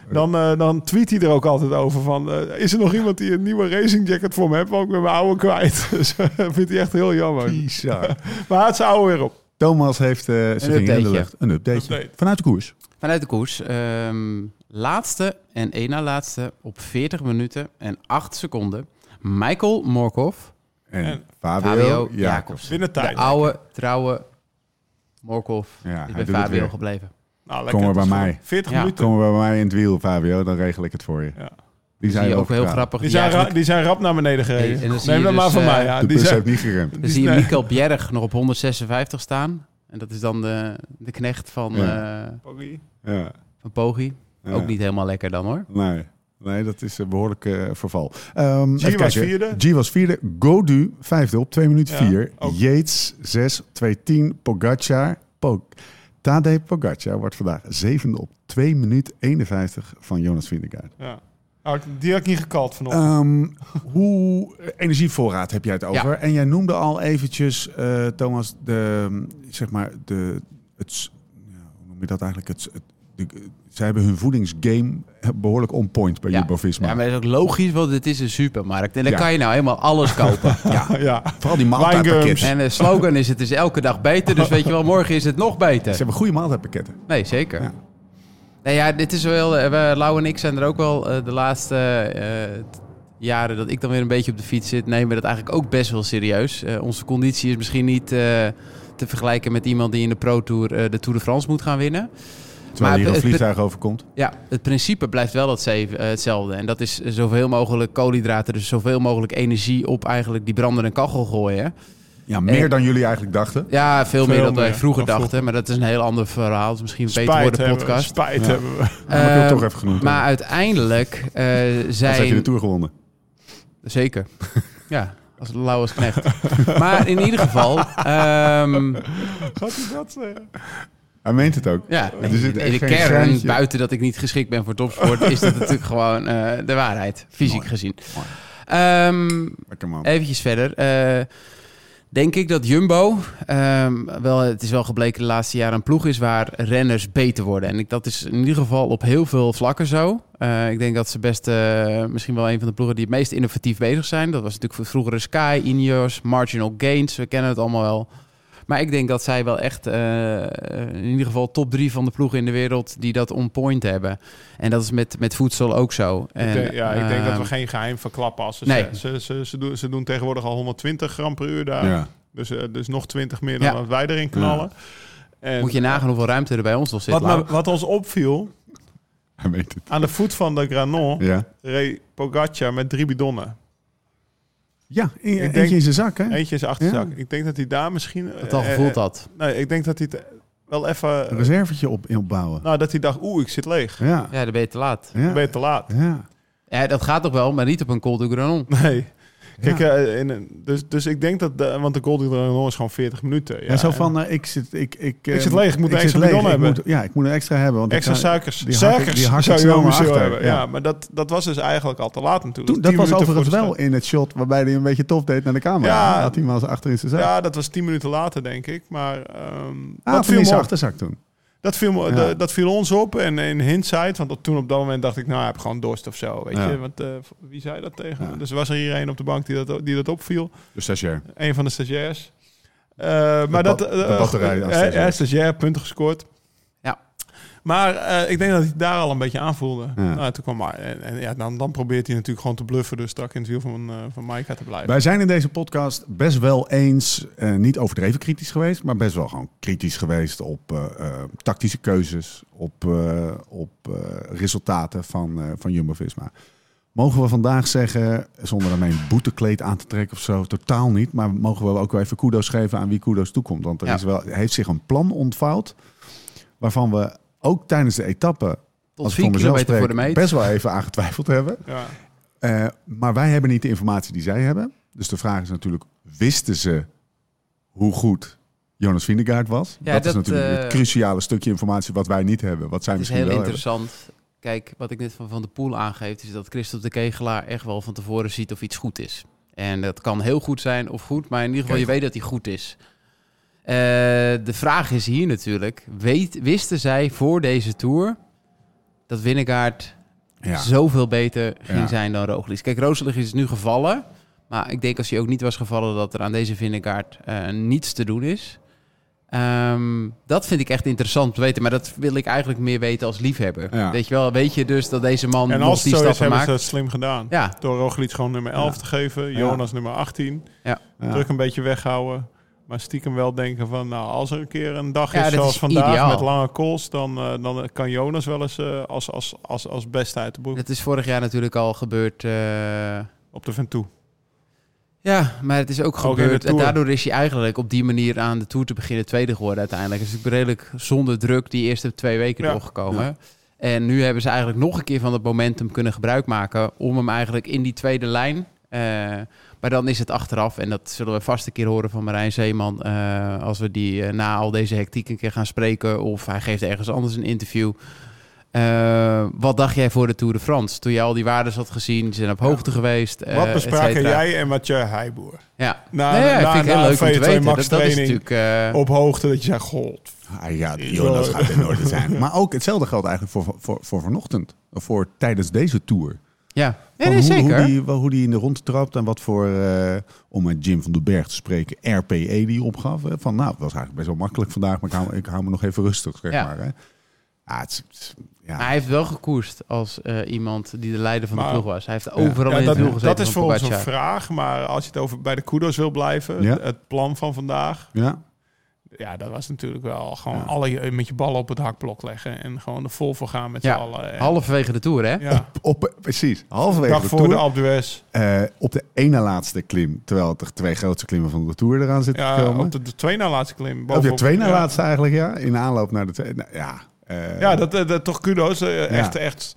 Dan, eh, dan tweet hij er ook altijd over van... eh, is er nog iemand die een nieuwe racing jacket voor me heeft? Want ik ben mijn oude kwijt. Dus dat vindt hij echt heel jammer. Bizar. Maar had zijn oude weer op. Thomas heeft eh zijn vinger in de updateje. lucht. Een updateje. Update. Vanuit de koers. Vanuit de koers. ehm, laatste en één na laatste op 40 minuten en 8 seconden. Michael Morkov, En, En Fabio, Fabio Jacobs. Jacobs. Binnen de tijd. oude, trouwe Morkov, Ja, is bij het Fabio gebleven. Nou, Kom maar bij mij. 40 Ja. minuten. Komen we bij mij in het wiel, Fabio. Dan regel ik het voor je. Ja. Die zijn ook heel grappig. Die die zijn, eigenlijk- die zijn rap naar beneden gereden. Hey, Neem dat dus, maar van eh, mij. Ja. De Die bus zijn, heeft niet geremd. Dan zie je Mikkel Bjerg nog op 156 staan. En dat is dan de, de knecht van, Ja. eh Poggi. Ja. van Poggi. Ja. Ook niet helemaal lekker dan hoor. Nee. Nee, dat is een behoorlijk eh, verval. Ehm, G was kijken. vierde. G was vierde. Godu vijfde op 2 minuten Ja, 4. ook. Yates 6, 210. Pogacar. Po Tadej Pogacar wordt vandaag zevende op 2 minuten 51 van Jonas Vingegaard. Ja. Nou, ik- die had ik niet gekald vanochtend. Ehm, hoe energievoorraad heb jij het over? Ja. En jij noemde al eventjes, eh, Thomas, de, zeg maar, de, het, ja, hoe noem je dat eigenlijk? Het, het, de, zij hebben hun voedingsgame behoorlijk on point bij Ja. Jumbo-Visma. Ja, maar dat is ook logisch, want het is een supermarkt. En dan Ja. kan je nou helemaal alles kopen. ja, ja. vooral die maaltijdpakketten. En de slogan is: het is elke dag beter. Dus weet je wel, morgen is het nog beter. Ze hebben goede maaltijdpakketten. Nee, zeker. Ja. Nee, ja, dit is wel. eh, we, Lau en ik zijn er ook wel eh, de laatste eh, jaren dat ik dan weer een beetje op de fiets zit, nemen we dat eigenlijk ook best wel serieus. Eh, onze conditie is misschien niet eh, te vergelijken met iemand die in de Pro Tour eh, de Tour de France moet gaan winnen. Terwijl hier het- een het- vliegtuig overkomt. Ja, het principe blijft wel dat ze- eh, hetzelfde. En dat is zoveel mogelijk koolhydraten, dus zoveel mogelijk energie op eigenlijk die brandende kachel gooien. Ja, meer dan jullie eigenlijk dachten. Ja, veel, meer dan wij vroeger dachten. Maar dat is een heel ander verhaal. Misschien beter Spijt worden hebben we. podcast. Spijt Ja. hebben we. Maar ik toch even genoemd. Maar uiteindelijk eh Dan heb je de zijn... Tour gewonnen. Zeker. ja. Als Lauwers knecht. maar in ieder geval... ehm, Gaat hij dat zeggen? Hij meent het ook. ja, Er zit in de kern, buiten dat ik niet geschikt ben voor topsport... is dat natuurlijk gewoon eh, de waarheid, fysiek Mooi. gezien. Ehm, man. Eventjes verder. Eh, denk ik dat Jumbo, ehm, wel, het is wel gebleken de laatste jaren een ploeg is waar renners beter worden. En ik, dat is in ieder geval op heel veel vlakken zo. Eh, ik denk dat ze best eh, misschien wel een van de ploegen die het meest innovatief bezig zijn. Dat was natuurlijk voor vroegere Sky, Ineos, Marginal Gains. We kennen het allemaal wel. Maar ik denk dat zij wel echt eh, in ieder geval top drie van de ploegen in de wereld die dat on point hebben. En dat is met, met voedsel ook zo. En, ik denk, ja, ik denk dat we ehm, geen geheim verklappen als ze Nee. ze, ze, ze, doen, ze doen tegenwoordig al 120 gram per uur daar. Ja. Dus, eh, dus nog 20 meer dan Ja. wat wij erin knallen. En, Moet je nagaan hoeveel ruimte er bij ons nog zit. wat, wat ons opviel, Hij meent het. aan de voet van de Granon Ja. reed Pogacar met drie bidonnen. Ja, in, eentje denk- in zijn zak, hè? Eentje in zijn achterzak. Ja. Ik denk dat hij daar misschien... het al eh, gevoeld eh, had. Nee, ik denk dat hij het wel even... Een reservetje op, opbouwen. nou, dat hij dacht, oeh, ik zit leeg. Ja. Ja, dan ben je te laat. Ja. Ben je te laat? Ja. Ja, dat gaat toch wel, maar niet op een Col du Granon. Nee. Kijk, Ja. eh, in, een- dus, dus ik denk dat... De, want de Golden Granon is gewoon 40 minuten. Ja, Ja, zo en- van, eh, ik zit... Ik, ik, eh, Ik zit leeg, ik moet een zit extra bidon ik hebben. Moet, ja, ik moet een extra hebben. Want Extra ik suikers. hak ik- suikers die hak ik zou je wel maar achter, hebben. Ja. ja. maar dat, dat was dus eigenlijk al te laat natuurlijk. Toen, dat was overigens wel in het shot waarbij hij een beetje tof deed naar de camera. Ja. had hij hem als achter in zijn zak. Ja, dat was tien minuten later, denk ik. Maar ehm, ah, dat, viel me achterzak toen. Dat, viel me, Ja. de- dat viel ons op. En in hindsight, want toen op dat moment dacht ik... nou, ik heb gewoon dorst of zo, weet Ja. je. Want, eh, wie zei dat tegen me? Dus er was er hier een op de bank die dat, die dat opviel. De stagiair. Een van de stagiairs. Eh, maar dat... de eh, batterij stagiair, punten gescoord. Maar eh, ik denk dat hij daar al een beetje aanvoelde. Ja. Nou, toen kwam maar. En, en ja, dan, dan probeert hij natuurlijk gewoon te bluffen... door strak in het wiel van, eh van Maika te blijven. Wij zijn in deze podcast best wel eens, eh, niet overdreven kritisch geweest, maar best wel gewoon kritisch geweest op eh, eh, tactische keuzes, op, eh, op eh, resultaten van, eh, van Jumbo-Visma. Mogen we vandaag zeggen, zonder daarmee een boetekleed aan te trekken of zo, totaal niet, maar mogen we ook wel even kudo's geven aan wie kudo's toekomt? Want er Ja. is wel, heeft zich een plan ontvouwd, waarvan we ook tijdens de etappe, Tot als ik 4 voor mezelf kilometer voor de spreek, meet. best wel even aangetwijfeld hebben. Ja. Eh, maar wij hebben niet de informatie die zij hebben. Dus de vraag is natuurlijk, wisten ze hoe goed Jonas Vingegaard was? Ja, dat, is natuurlijk eh, het cruciale stukje informatie wat wij niet hebben. Wat zij Het is heel hebben. interessant. Kijk, wat ik net van Van de Poel aangeeft, is dat Christophe de Kegelaar echt wel van tevoren ziet of iets goed is. En dat kan heel goed zijn of goed, maar in ieder geval, je weet dat hij goed is. Eh, de vraag is hier natuurlijk, weet, wisten zij voor deze Tour dat Winnegaard Ja. zoveel beter ging Ja. zijn dan Roglic? Kijk, Roglic is nu gevallen, maar ik denk als hij ook niet was gevallen dat er aan deze Winnegaard eh, niets te doen is. Ehm, dat vind ik echt interessant te weten. Maar dat wil ik eigenlijk meer weten als liefhebber. Ja. Weet je wel, weet je dus dat deze man En als die zo is, stappen hebben maakt? ze het slim gedaan. Ja, Door Roglic gewoon nummer 11 Ja. te geven. Jonas nummer 18. Ja. Druk een beetje weghouden. Maar stiekem wel denken van... Nou, als er een keer een dag Ja, is zoals is vandaag ideaal. met lange calls... Dan, eh, dan kan Jonas wel eens eh, als, als, als, als beste uit de boek het is vorig jaar natuurlijk al gebeurd. eh, op de Ventoux. ja, maar het is ook gebeurd. En daardoor is hij eigenlijk op die manier aan de Tour te beginnen tweede geworden uiteindelijk. Dus ik ben redelijk zonder druk die eerste twee weken Ja. doorgekomen. En nu hebben ze eigenlijk nog een keer van het momentum kunnen gebruik maken... om hem eigenlijk in die tweede lijn... maar dan is het achteraf, en dat zullen we vast een keer horen van Marijn Zeeman... eh, als we die eh, na al deze hectiek een keer gaan spreken... of hij geeft ergens anders een interview... Eh, wat dacht jij voor de Tour de France? Toen je al die waarden had gezien, ze zijn op hoogte geweest. eh, Wat bespraken jij en Mathieu Heijboer? Ja, Na- nee, ja, na- vind ik heel leuk om te V2 weten. Max Dat, dat is natuurlijk... eh, Op hoogte dat je zegt... God, Ah, ja, Jonas gaat in orde zijn. Maar ook hetzelfde geldt eigenlijk voor, voor, voor vanochtend. Of Voor tijdens deze tour. ja, nee, hoe, zeker. Hoe die, wel- hoe die in de rond trapt en wat voor, eh, om met Jim van den Berg te spreken, RPE die opgaf. Hè. Van nou, het was eigenlijk best wel makkelijk vandaag, maar ik hou, ik hou me nog even rustig, zeg Ja. maar. Hè. Ja, het, is- het is- ja. Maar hij heeft wel gekoerst als eh, iemand die de leider van de ploeg was. Hij heeft overal Ja, in dat, het wiel gezeten dat is voor ons een vraag. Maar als je het over bij de kudos wil blijven... Ja. Het plan van vandaag... ja. Ja, dat was natuurlijk wel gewoon Ja. alle met je ballen op het hakblok leggen. En gewoon er vol voor gaan met Ja, z'n allen. En- Halverwege de Tour, hè? Ja. Op, precies, halverwege Dag de voor Tour. de Alpe d'Huez. eh, op de ene laatste klim, terwijl het de twee grootste klimmen van de Tour eraan zitten Ja, te komen. op de, de twee na laatste klim. Of je bovenop- twee na ja. laatste eigenlijk, ja. In aanloop naar de twee. nou, ja, eh, Ja, dat, dat, dat toch kudos. eh, Echt, echt.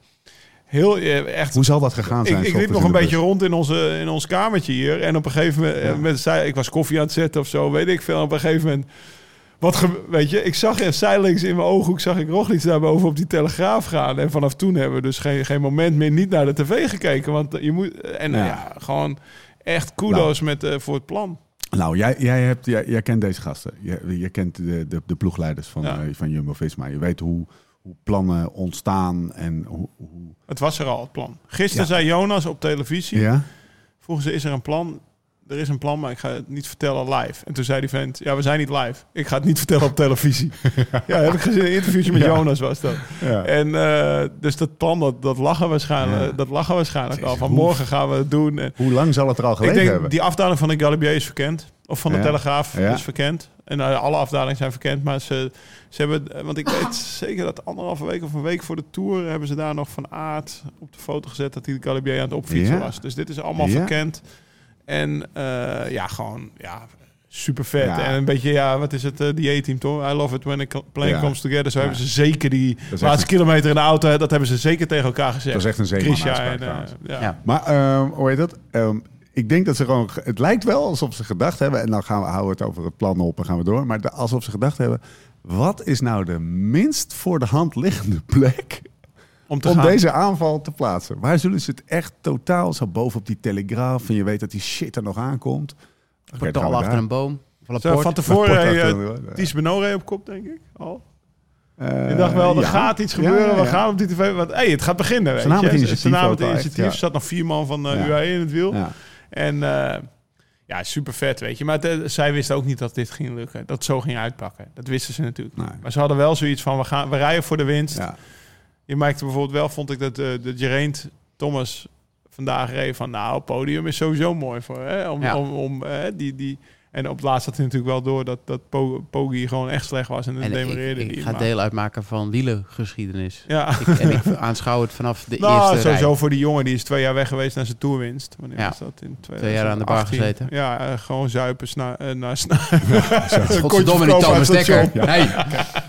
heel eh, echt. Hoe zal dat gegaan zijn? Ik, liep nog een de beetje rond in, onze, in ons kamertje hier. En op een gegeven moment, Ja. eh, met, zei, ik was koffie aan het zetten of zo, weet ik veel. En op een gegeven moment, wat weet je, ik zag even zijdelings in mijn ooghoek, zag ik Roglic daar boven op die telegraaf gaan. En vanaf toen hebben we dus geen, geen moment meer niet naar de tv gekeken. Want je moet, en Ja. ja, gewoon echt kudos met, eh, voor het plan. Nou, jij, jij, hebt, jij, jij kent deze gasten. Je, je kent de, de, de ploegleiders van, Ja. eh, van Jumbo-Visma. Je weet hoe, hoe plannen ontstaan en hoe... hoe... Het was er al, het plan. Gisteren Ja. zei Jonas op televisie, Ja? vroegen ze, is er een plan? Er is een plan, maar ik ga het niet vertellen live. En toen zei die vent, ja, we zijn niet live. Ik ga het niet vertellen op televisie. ja, heb ik gezien. Een interviewtje met Ja. Jonas was dat. ja. En eh, dus dat plan, dat, dat lachen waarschijnlijk, Ja. dat lachen waarschijnlijk al. Van hoe- morgen gaan we het doen. En Hoe lang zal het er al ik gelegen denk, hebben? die afdaling van de Galibier is verkend. Of van de. Telegraaf is verkend. En eh, alle afdalingen zijn verkend. Maar ze, ze hebben, eh, want ik weet zeker dat anderhalve week of een week voor de Tour... hebben ze daar nog van aard op de foto gezet dat hij de Galibier aan het opfietsen was. Dus dit is allemaal verkend. En eh, ja, gewoon ja, super vet. Ja. En een beetje, ja, wat is het, eh die A-team toch? I love it when a plane Ja. comes together. Zo Ja. hebben ze zeker die laatste een- kilometer in de auto... dat hebben ze zeker tegen elkaar gezegd. Dat is echt een zeeman en, eh, ja. Ja. Maar ehm, hoe heet dat? Ehm, ik denk dat ze gewoon... Het lijkt wel alsof ze gedacht hebben... En dan gaan we, houden we het over het plan op en gaan we door. Maar de- alsof ze gedacht hebben... Wat is nou de minst voor de hand liggende plek Om te om gaan. deze aanval te plaatsen? Waar zullen ze het echt totaal zo bovenop die telegraaf... en je weet dat die shit er nog aankomt? Portal we achter een boom. Zo, Laporte. van tevoren eh, Ties Benooré op kop, denk ik. Al. Eh, Je dacht wel, er ja. gaat iets Ja, gebeuren. ja, We gaan op die tv. Want hey, het gaat beginnen. Weet Zijn naam je. het initiatief het echt, initiatief. ja. Er zat nog vier man van eh Ja. UAE in het wiel. Ja. En eh, ja, super vet, weet je. Maar het, eh, zij wisten ook niet dat dit ging lukken. Dat het zo ging uitpakken. Dat wisten ze natuurlijk. Nee. Maar ze hadden wel zoiets van, we, gaan, we rijden voor de winst. Ja. Je merkte bijvoorbeeld wel, vond ik dat de, de Geraint Thomas vandaag reed van... Nou, podium is sowieso mooi voor, hè, om, Ja. om, om eh, die... die en op het laatst had hij natuurlijk wel door dat, dat Po- Poggi gewoon echt slecht was. En En demereerde ik, ik ga maar- deel uitmaken van wielengeschiedenis. Ja. Ik, en ik aanschouw het vanaf de Nou, eerste sowieso rij. voor die jongen die is twee jaar weg geweest naar zijn tourwinst. Wanneer Ja. was dat? In Twee jaar aan de bar 2018. gezeten. Ja, eh, gewoon zuipen, sna eh, naar sna Godverdomme, die Thomas Dekker. station. Hey,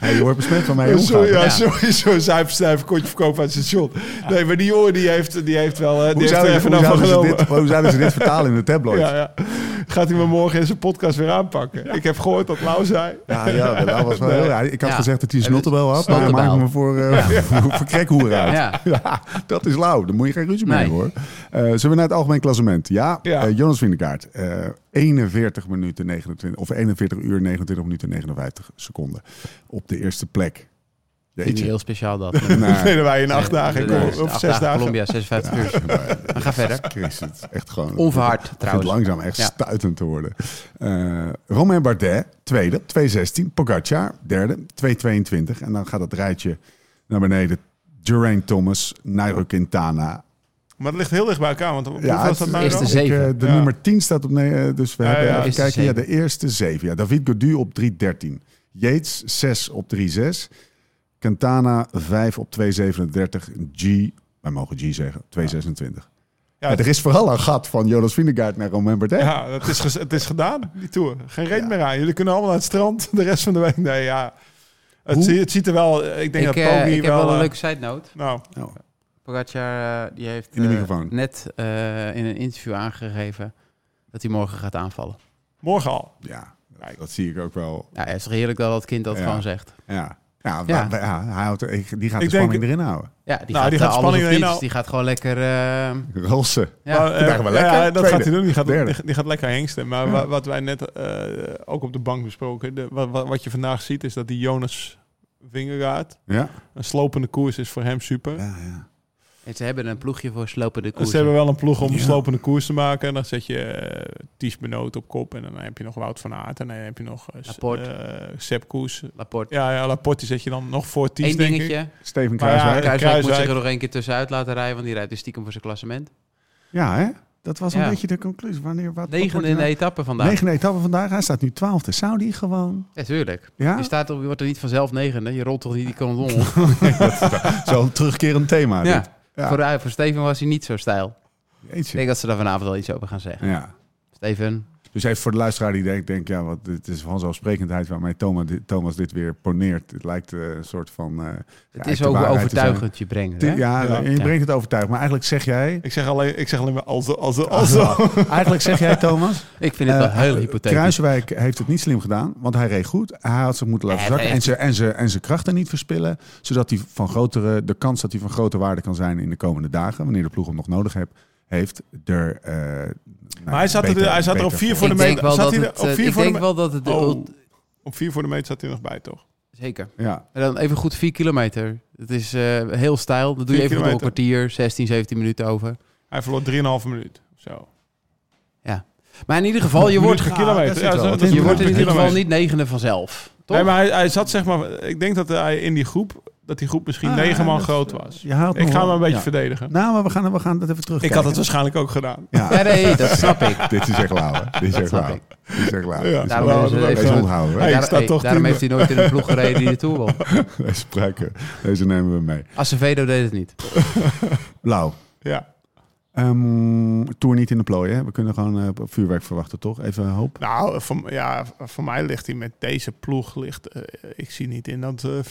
Hey, je wordt besmet van mij. Zo, ja, sowieso zuipstijf, kontje verkopen uit het station. Nee, maar die jongen die heeft, die heeft wel... eh, Die Hoe heeft er zouden, ze, even hoe, zouden ze dit, hoe zouden ze dit vertalen in de tabloids? Ja, ja. Gaat hij me morgen in zijn podcast weer aanpakken? Ik heb gehoord dat Lau zei. Ja, ja, dat was wel heel raar. Ik had Ja. gezegd dat hij En snottebel had, maar hij maakte me voor, eh voor, voor krekhoer uit. Ja. ja. dat is lauw. Daar moet je geen ruzie mee hoor. Eh, zullen we naar het algemeen klassement? Ja, Ja. eh, Jonas Vindegaard. Eh 41 minuten 29, of 41 uur 29 minuten 59 seconden op de eerste plek. Ik Jeetje. heel speciaal dat. Nee, dat wij in acht dagen, Nee, of acht zes dagen. Colombia, 56 uur. maar- ga verder. Christus, echt gewoon... Onverhard, trouwens. langzaam echt Ja. stuitend te worden. Eh Romain Bardet, tweede, 2.16. Pogacar, derde, 2.22. En dan gaat het rijtje naar beneden. Geraint Thomas, Nairo Quintana. Maar het ligt heel dicht bij elkaar. Want hoeveel Ja, dat nou eerste zeven. Ik, eh, de Ja. nummer 10 staat op... Nee, eh, dus we Ja, hebben ja. even kijken. Ja, de eerste zeven. Ja, David Gaudu op 3.13. Yates 6 op 3.6. Quintana 5 op 2.37. G, wij mogen G zeggen, 2.26. Ja, Ja, er is vooral een gat van Jonas Vingegaard naar Romain Bardet. Ja, het is, het is gedaan, die tour. Geen reet meer aan. Jullie kunnen allemaal naar het strand de rest van de week. Nee, ja. Het, het ziet er wel... Ik denk Ik, dat eh, Poggi ik heb wel... wel een eh, leuke side note. Nou, Oh. Pogacar eh, die heeft In de eh, net eh, in een interview aangegeven dat hij morgen gaat aanvallen. morgen al. Ja, dat, dat zie ik ook wel. Ja, het is toch heerlijk dat dat kind dat Ja. gewoon zegt. Ja, ja, Ja. hij houdt, er- die gaat Ik de denk- spanning erin houden. Ja, die Nou, gaat, die gaat alles spanning erin houden. Die gaat gewoon lekker... eh, Rolsen. ja. Maar, wel ja, lekker. dat Tweede. gaat hij doen. Die gaat, die, die gaat lekker hengsten. Maar Ja. wat wij net eh, ook op de bank besproken... De, wat, wat wat je vandaag ziet is dat die Jonas Vingegaard... Ja. Een slopende koers is voor hem super. Ja, ja. En ze hebben een ploegje voor slopende Dus koers. ze hebben wel een ploeg om Ja. slopende koers te maken. En dan zet je uh, Ties Benoot op kop. En dan heb je nog Wout van Aert. En dan heb je nog uh, Laporte. uh, Sepp Koes. Laporte. Ja, ja, Laporte die zet je dan nog voor Ties, Eén denk ik. dingetje. Steven Maar ja, Kruiswijk. Ja, Kruiswijk moet zich er nog één keer tussenuit laten rijden, want die rijdt dus stiekem voor zijn klassement. hè? Dat was een Ja. beetje de conclusie. Wanneer, wat, Negende in de nou? etappe vandaag. Negende etappe vandaag. Hij staat nu twaalfde. Zou die gewoon... Ja, tuurlijk. Ja? Je, staat op, je wordt er niet vanzelf negende. Je rolt toch niet die kant om. Zo'n terugkerend thema. ja. dit. Ja. Voor, voor Steven was hij niet zo stijl. Ik denk dat ze daar vanavond wel iets over gaan zeggen. Ja. Steven, Dus even voor de luisteraar die denkt, denk, ja, wat, het is vanzelfsprekendheid waarmee Thomas, dit- Thomas dit weer poneert. Het lijkt eh, een soort van... eh, Het is ook overtuigend je hè? Ja, je brengt het overtuigend. Maar eigenlijk zeg jij... Ik zeg alleen, ik zeg alleen maar als als als. eigenlijk zeg jij, Thomas... Ik vind het wel eh, heel hypothetisch. Kruiswijk heeft het niet slim gedaan, want hij reed goed. Hij had zich moeten laten zakken en zijn, en, zijn, en zijn krachten niet verspillen. Zodat hij van grotere, de kans dat hij van grote waarde kan zijn in de komende dagen, wanneer de ploeg hem nog nodig heeft, heeft er. eh, nou, Maar hij zat, er, hij zat er op vier voor. de ik denk meter. wel Zat dat hij er het, op eh, vier ik voor de denk me- wel dat het... de Oh. Op vier voor de meter zat hij nog bij, toch? Zeker. Ja, En dan even goed 4 kilometer. Het is eh, heel stijl. Dat doe je even op een kwartier, 16, 17 minuten over. Hij verloor 3,5 minuut. Zo. Maar in ieder geval, je wordt, Ah, kilometer. is Ja, in. je wordt in ieder geval niet negende vanzelf. Toch? Nee, maar hij, hij zat zeg maar... Ik denk dat hij in die groep... Dat die groep misschien Ah, negen man groot was. je haalt Ik ga hem een beetje ja. verdedigen. Nou, maar we gaan, we gaan dat even terug. Ik had het waarschijnlijk ook gedaan. Ja, Ja, nee, dat snap ik. dit is echt lauw. hè. Dit is echt snap lauw. ik. Dit is echt lauw. Ja. Daarom Deze onthouden. Hey, Daar- staat hey, toch daarom heeft hij nooit in een ploeg gereden die de Tour won. Deze nemen we mee. Acevedo deed het niet. Lau, Ja. Ehm tour niet in de plooi, hè? We kunnen gewoon eh, vuurwerk verwachten, toch? Even hoop. Nou, voor, ja, voor mij ligt hij met deze ploeg... Ligt, eh, ik zie niet in dat uh,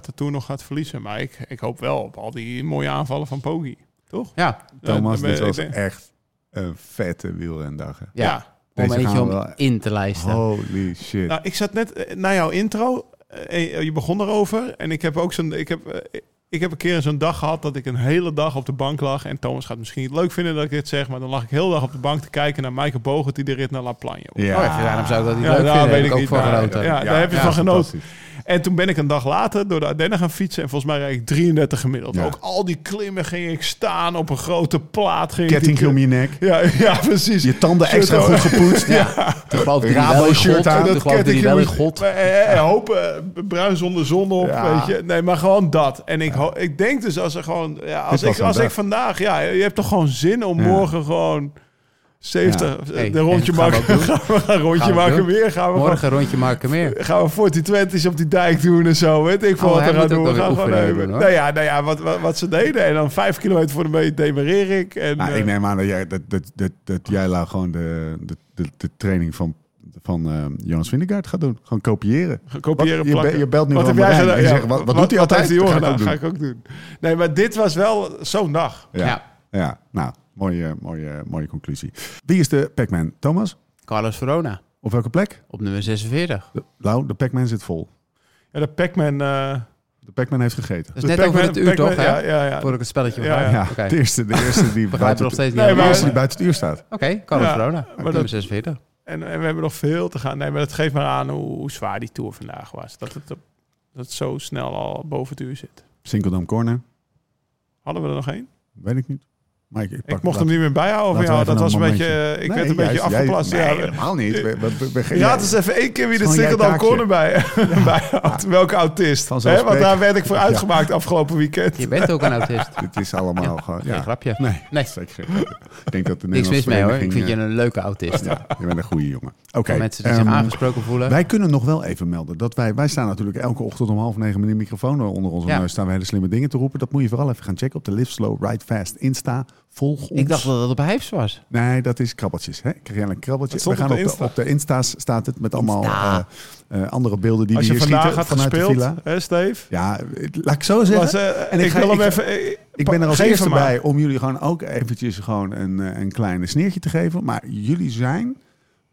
de Tour nog gaat verliezen. Maar ik, ik hoop wel op al die mooie aanvallen van Poggi. Toch? Ja, Thomas, dit was denk- echt een vette wielrendag. hè. ja. Ja. om eentje gaan om wel- in te lijsten. Holy shit. Nou, ik zat net na jouw intro. je begon erover. En ik heb ook zo'n. Ik heb, ik heb een keer zo'n dag gehad dat ik een hele dag op de bank lag. En Thomas gaat misschien niet leuk vinden dat ik dit zeg. Maar dan lag ik heel dag op de bank te kijken naar Michael Bogert die de rit naar La Plagne. ja. Oh, ja, waarom zou ik dat niet Ja, leuk vinden? weet ik ik ook niet, van genoten. ja, daar heb je ja, van genoten. En toen ben ik een dag later door de Ardennen gaan fietsen. En volgens mij reed ik 33 gemiddeld. Ja. Ook al die klimmen ging ik staan op een grote plaat. Ging Ketting om je nek. Ja, ja, precies. Je tanden Shirt extra goed gepoetst. Ja. Hij Rabo shirt aan. Toen Dat kettingje wel in God. Eh, eh, hopen, eh, bruin zonder zon op, Ja. weet je. Nee, maar gewoon dat. En ik, ik denk dus als er gewoon... Ja, als Dit ik, als ik vandaag... Ja, je hebt toch gewoon zin om Ja. morgen gewoon... 70, Ja. eh, Hey, de rondje gaan we maken. doen. Gaan we gaan een rondje Gaan we maken doen. weer. Gaan we Morgen rondje maken meer. gaan we 40 op die dijk doen en zo. Weet ik veel Oh, wat hij we gaan doen. We gaan gewoon even. nou ja, nou ja wat, wat, wat ze deden. En dan vijf kilometer voor de meet demareer ik. En, Nou, eh, ik neem aan dat jij, dat, dat, dat, dat jij Lau, gewoon de, de, de, de training van, van eh, Jonas Vingegaard gaat doen. Gewoon kopiëren. kopiëren, Wat- je, je belt nu Wat heb jij gedaan? zegt, wat, wat, doet hij altijd? heeft die Dat jongen ga ik gedaan? ook Ga doen. ik ook doen. Nee, maar dit was wel zo'n dag. Ja. Ja. ja. nou, mooie, mooie, mooie conclusie. Wie is de Pac-Man? Thomas? Carlos Verona Op welke plek? op nummer 46. De, Lau, de Pac-Man zit vol. Ja, de Pac-Man... eh, De Pac-Man heeft gegeten. Is de net Pac-Man- over het uur toch, hè? Ja, ja, ja. Voor ik het spelletje Ja. Ja, Oké, de, eerste, de eerste die buiten, nog steeds Nee, de eerste die buiten het uur staat. Oké, Carlos Ja, Verona op nummer dat- 46. En, en we hebben nog veel te gaan. Nee, maar dat geeft maar aan hoe, hoe zwaar die Tour vandaag was. Dat het, op, dat het zo snel al boven het uur zit. Sinkeldam Corner. Hadden we er nog één? Weet ik niet. Maar ik, ik, pak- Ik mocht laat- hem niet meer bijhouden van jou. Dat was een beetje... eh, Ik Nee, werd een beetje jij- afgeplast. Nee, ja. helemaal niet. We, we, we, we- Raad eens even één keer wie de jij taakje. Corner bij, bijhoudt. Welke autist. Hè, want daar werd ik voor uitgemaakt afgelopen weekend. Je bent ook een autist. Dit is allemaal gewoon... Geen Ja. grapje. Nee, Nee. zeker geen grapje. Ik denk dat de Niks mis mee hoor. Ik vind je een leuke autist. eh, Ja, je bent een goede jongen. Oké. Voor mensen die zich ehm, aangesproken voelen. Wij kunnen nog wel even melden dat wij... Wij staan natuurlijk elke ochtend om half negen met een microfoon onder onze Ja. neus. Staan we hele slimme dingen te roepen. Dat moet je vooral even gaan checken op de Live Slow Ride Fast Insta. Volg ons. ik dacht dat het op Hijfs was. Nee, dat is krabbeltjes. Hè? Krijg je een krabbeltje. We gaan op de op, Insta. de, op de Insta's staat het met allemaal eh, eh, andere beelden die Als je hier vandaag schieten had vanuit gespeeld, de villa. hè Steve? Ja, laat ik zo zeggen. Was, eh, En ik ik, ga- wil hem ik- even... Ik ben er als eerste bij om jullie gewoon ook eventjes gewoon een, een kleine sneertje te geven. Maar jullie zijn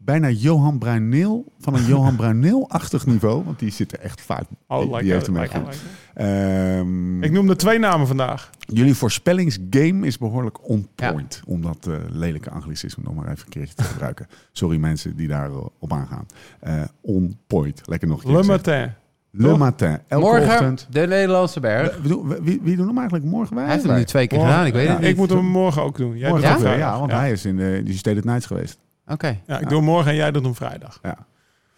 bijna Johan Bruineel van een Johan Bruineel-achtig niveau. Want die zit er echt vaak. Oh, die, like die heeft hem like echt goed. Ehm, Ik noemde twee namen vandaag. Jullie voorspellingsgame is behoorlijk on point. Om dat eh, lelijke anglicisme nog maar even een keertje te gebruiken. Sorry mensen die daar eh, op aangaan. Eh, on point. Lekker nog een keer Le. Matin. Le matin. Elke Morgen ochtend. de Nederlandse berg. We- we doen- we- Wie, wie doen hem eigenlijk morgen? Wij Hij heeft hem nu twee keer Morgen- gedaan. Ik weet Ja, het niet. Ik moet hem morgen ook doen. Jij Morgen doet ook ja, want ja. hij is in de die State Nights geweest. Oké. Ja, ik doe hem morgen en jij doet hem vrijdag. Ja.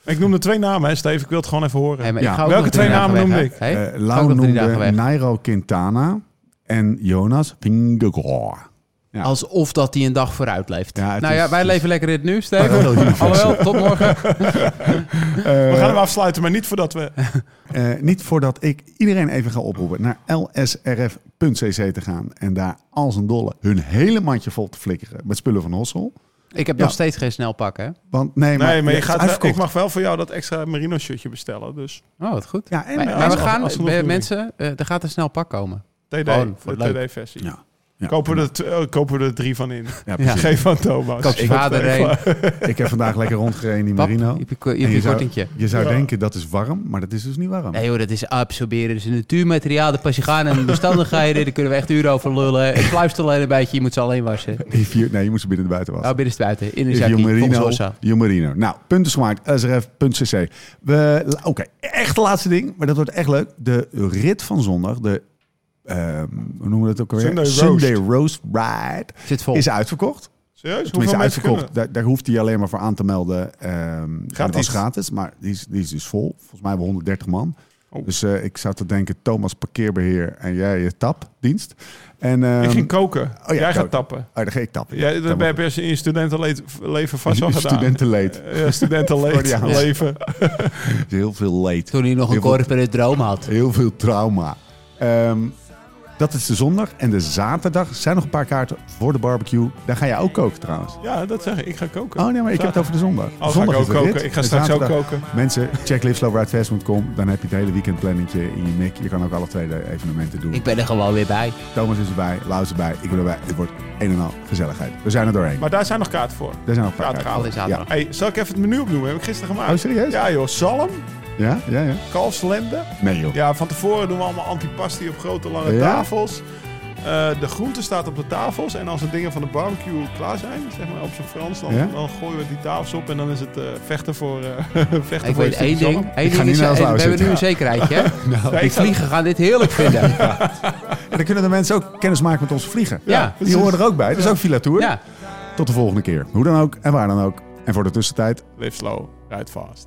Ik noemde twee namen, hè, Steve. Ik wil het gewoon even horen. Hey, Ja. Welke twee namen noemde weg, ik? Hey? Eh, Lau noemde. Nairo Quintana en Jonas Vingegaard. Ja. Alsof dat hij een dag vooruit leeft. Ja, nou is- ja, wij leven lekker in het nu, Oh, Steve. heel universeel. Alhoewel, tot morgen. We gaan hem afsluiten, maar niet voordat we... Eh, niet voordat ik iedereen even ga oproepen naar lsrf.cc te gaan en daar als een dolle hun hele mandje vol te flikkeren met spullen van Hossel. Ik heb Ja. nog steeds geen snelpak, hè? Want, nee, maar, nee, maar je gaat wel- ik mag wel voor jou dat extra merino shirtje bestellen. Dus Oh, wat goed. Ja, en, Maar, maar we als- gaan, mensen, eh, er gaat een snel pak komen. TD, Gewoon voor de. TD-versie. Ja. Ja, kopen, we er, eh, kopen we er drie van in. Ja, precies. Geen van Thomas. Koop vader er een. Ik heb vandaag lekker rondgereden in die Pap, Marino. je je, je, je zou, je zou Ja. denken dat is warm, maar dat is dus niet warm. Nee joh, dat is absorberen. Dat is een natuurmateriaal. De gaan en bestandigheden. Daar kunnen we echt uren over lullen. Het pluist alleen een beetje. Je moet ze alleen wassen. Nee, je moet ze binnen en buiten wassen. Nou, binnen buiten. In een Marino. Nou, punten is gemaakt. srf.cc. We, Oké, echt het laatste ding, maar dat wordt echt leuk. De rit van zondag, de, ehm, hoe noemen we dat ook alweer? Sunday Roast. Sunday Roast Ride Zit vol. is uitverkocht. Serieus? Tenminste, Hoeveel mensen uitverkocht. Daar, daar hoeft hij alleen maar voor aan te melden. Ehm dat Gratis. was gratis, maar die is, die is dus vol. Volgens mij hebben we 130 man. Oh. Dus eh, ik zou te denken, Thomas parkeerbeheer en jij je tapdienst. En, ehm, Ik ging koken. oh ja, Jij koken. gaat tappen. Oh, dan ga ik tappen. Ja, dat heb je in je studentenleven vast gedaan. Studentenleed. Ja, studentenleven. Freudiaans. leven. Heel veel leed. Toen hij nog een Heel veel- corporate droom had. Heel veel trauma. Ehm, dat is de zondag. En de zaterdag zijn nog een paar kaarten voor de barbecue. Daar ga jij ook koken trouwens. Ja, dat zeg ik. Ik ga koken. Oh nee, maar ik heb het over de zondag. Oh, ga zondag ik ook rit. koken. Ik ga straks ook koken. Mensen, check liveslowridefest.com. Dan heb je het hele weekendplanningje in je mik. Je kan ook alle twee de evenementen doen. Ik ben er gewoon weer bij. Thomas is erbij, Lau is erbij, ik ben erbij. Het wordt een en al gezelligheid. We zijn er doorheen. Maar daar zijn nog kaarten voor. er zijn nog een paar Zaterdag. kaarten. Is zaterdag. Hey, zal ik even het menu opnoemen? Heb ik gisteren gemaakt. Oh, serieus? Ja joh, zalm, Ja, ja, ja. kalfslende. Nee joh. Ja, van tevoren doen we allemaal antipasti op grote lange Ja? tafels. Eh, de groente staat op de tafels. En als de dingen van de barbecue klaar zijn, zeg maar op zijn Frans, dan, Ja? dan gooien we die tafels op. En dan is het eh, vechten voor, eh vechten Ik voor weet één ding. ga ding niet is, we hebben nu een zekerheidje. Ja, Die vliegen gaan dit heerlijk vinden. En dan kunnen de mensen ook kennis maken met onze vliegen. Ja, Die horen er ook bij. Dat is ook Villa Tour. Ja. Tot de volgende keer. Hoe dan ook en waar dan ook. En voor de tussentijd, Live slow, ride fast.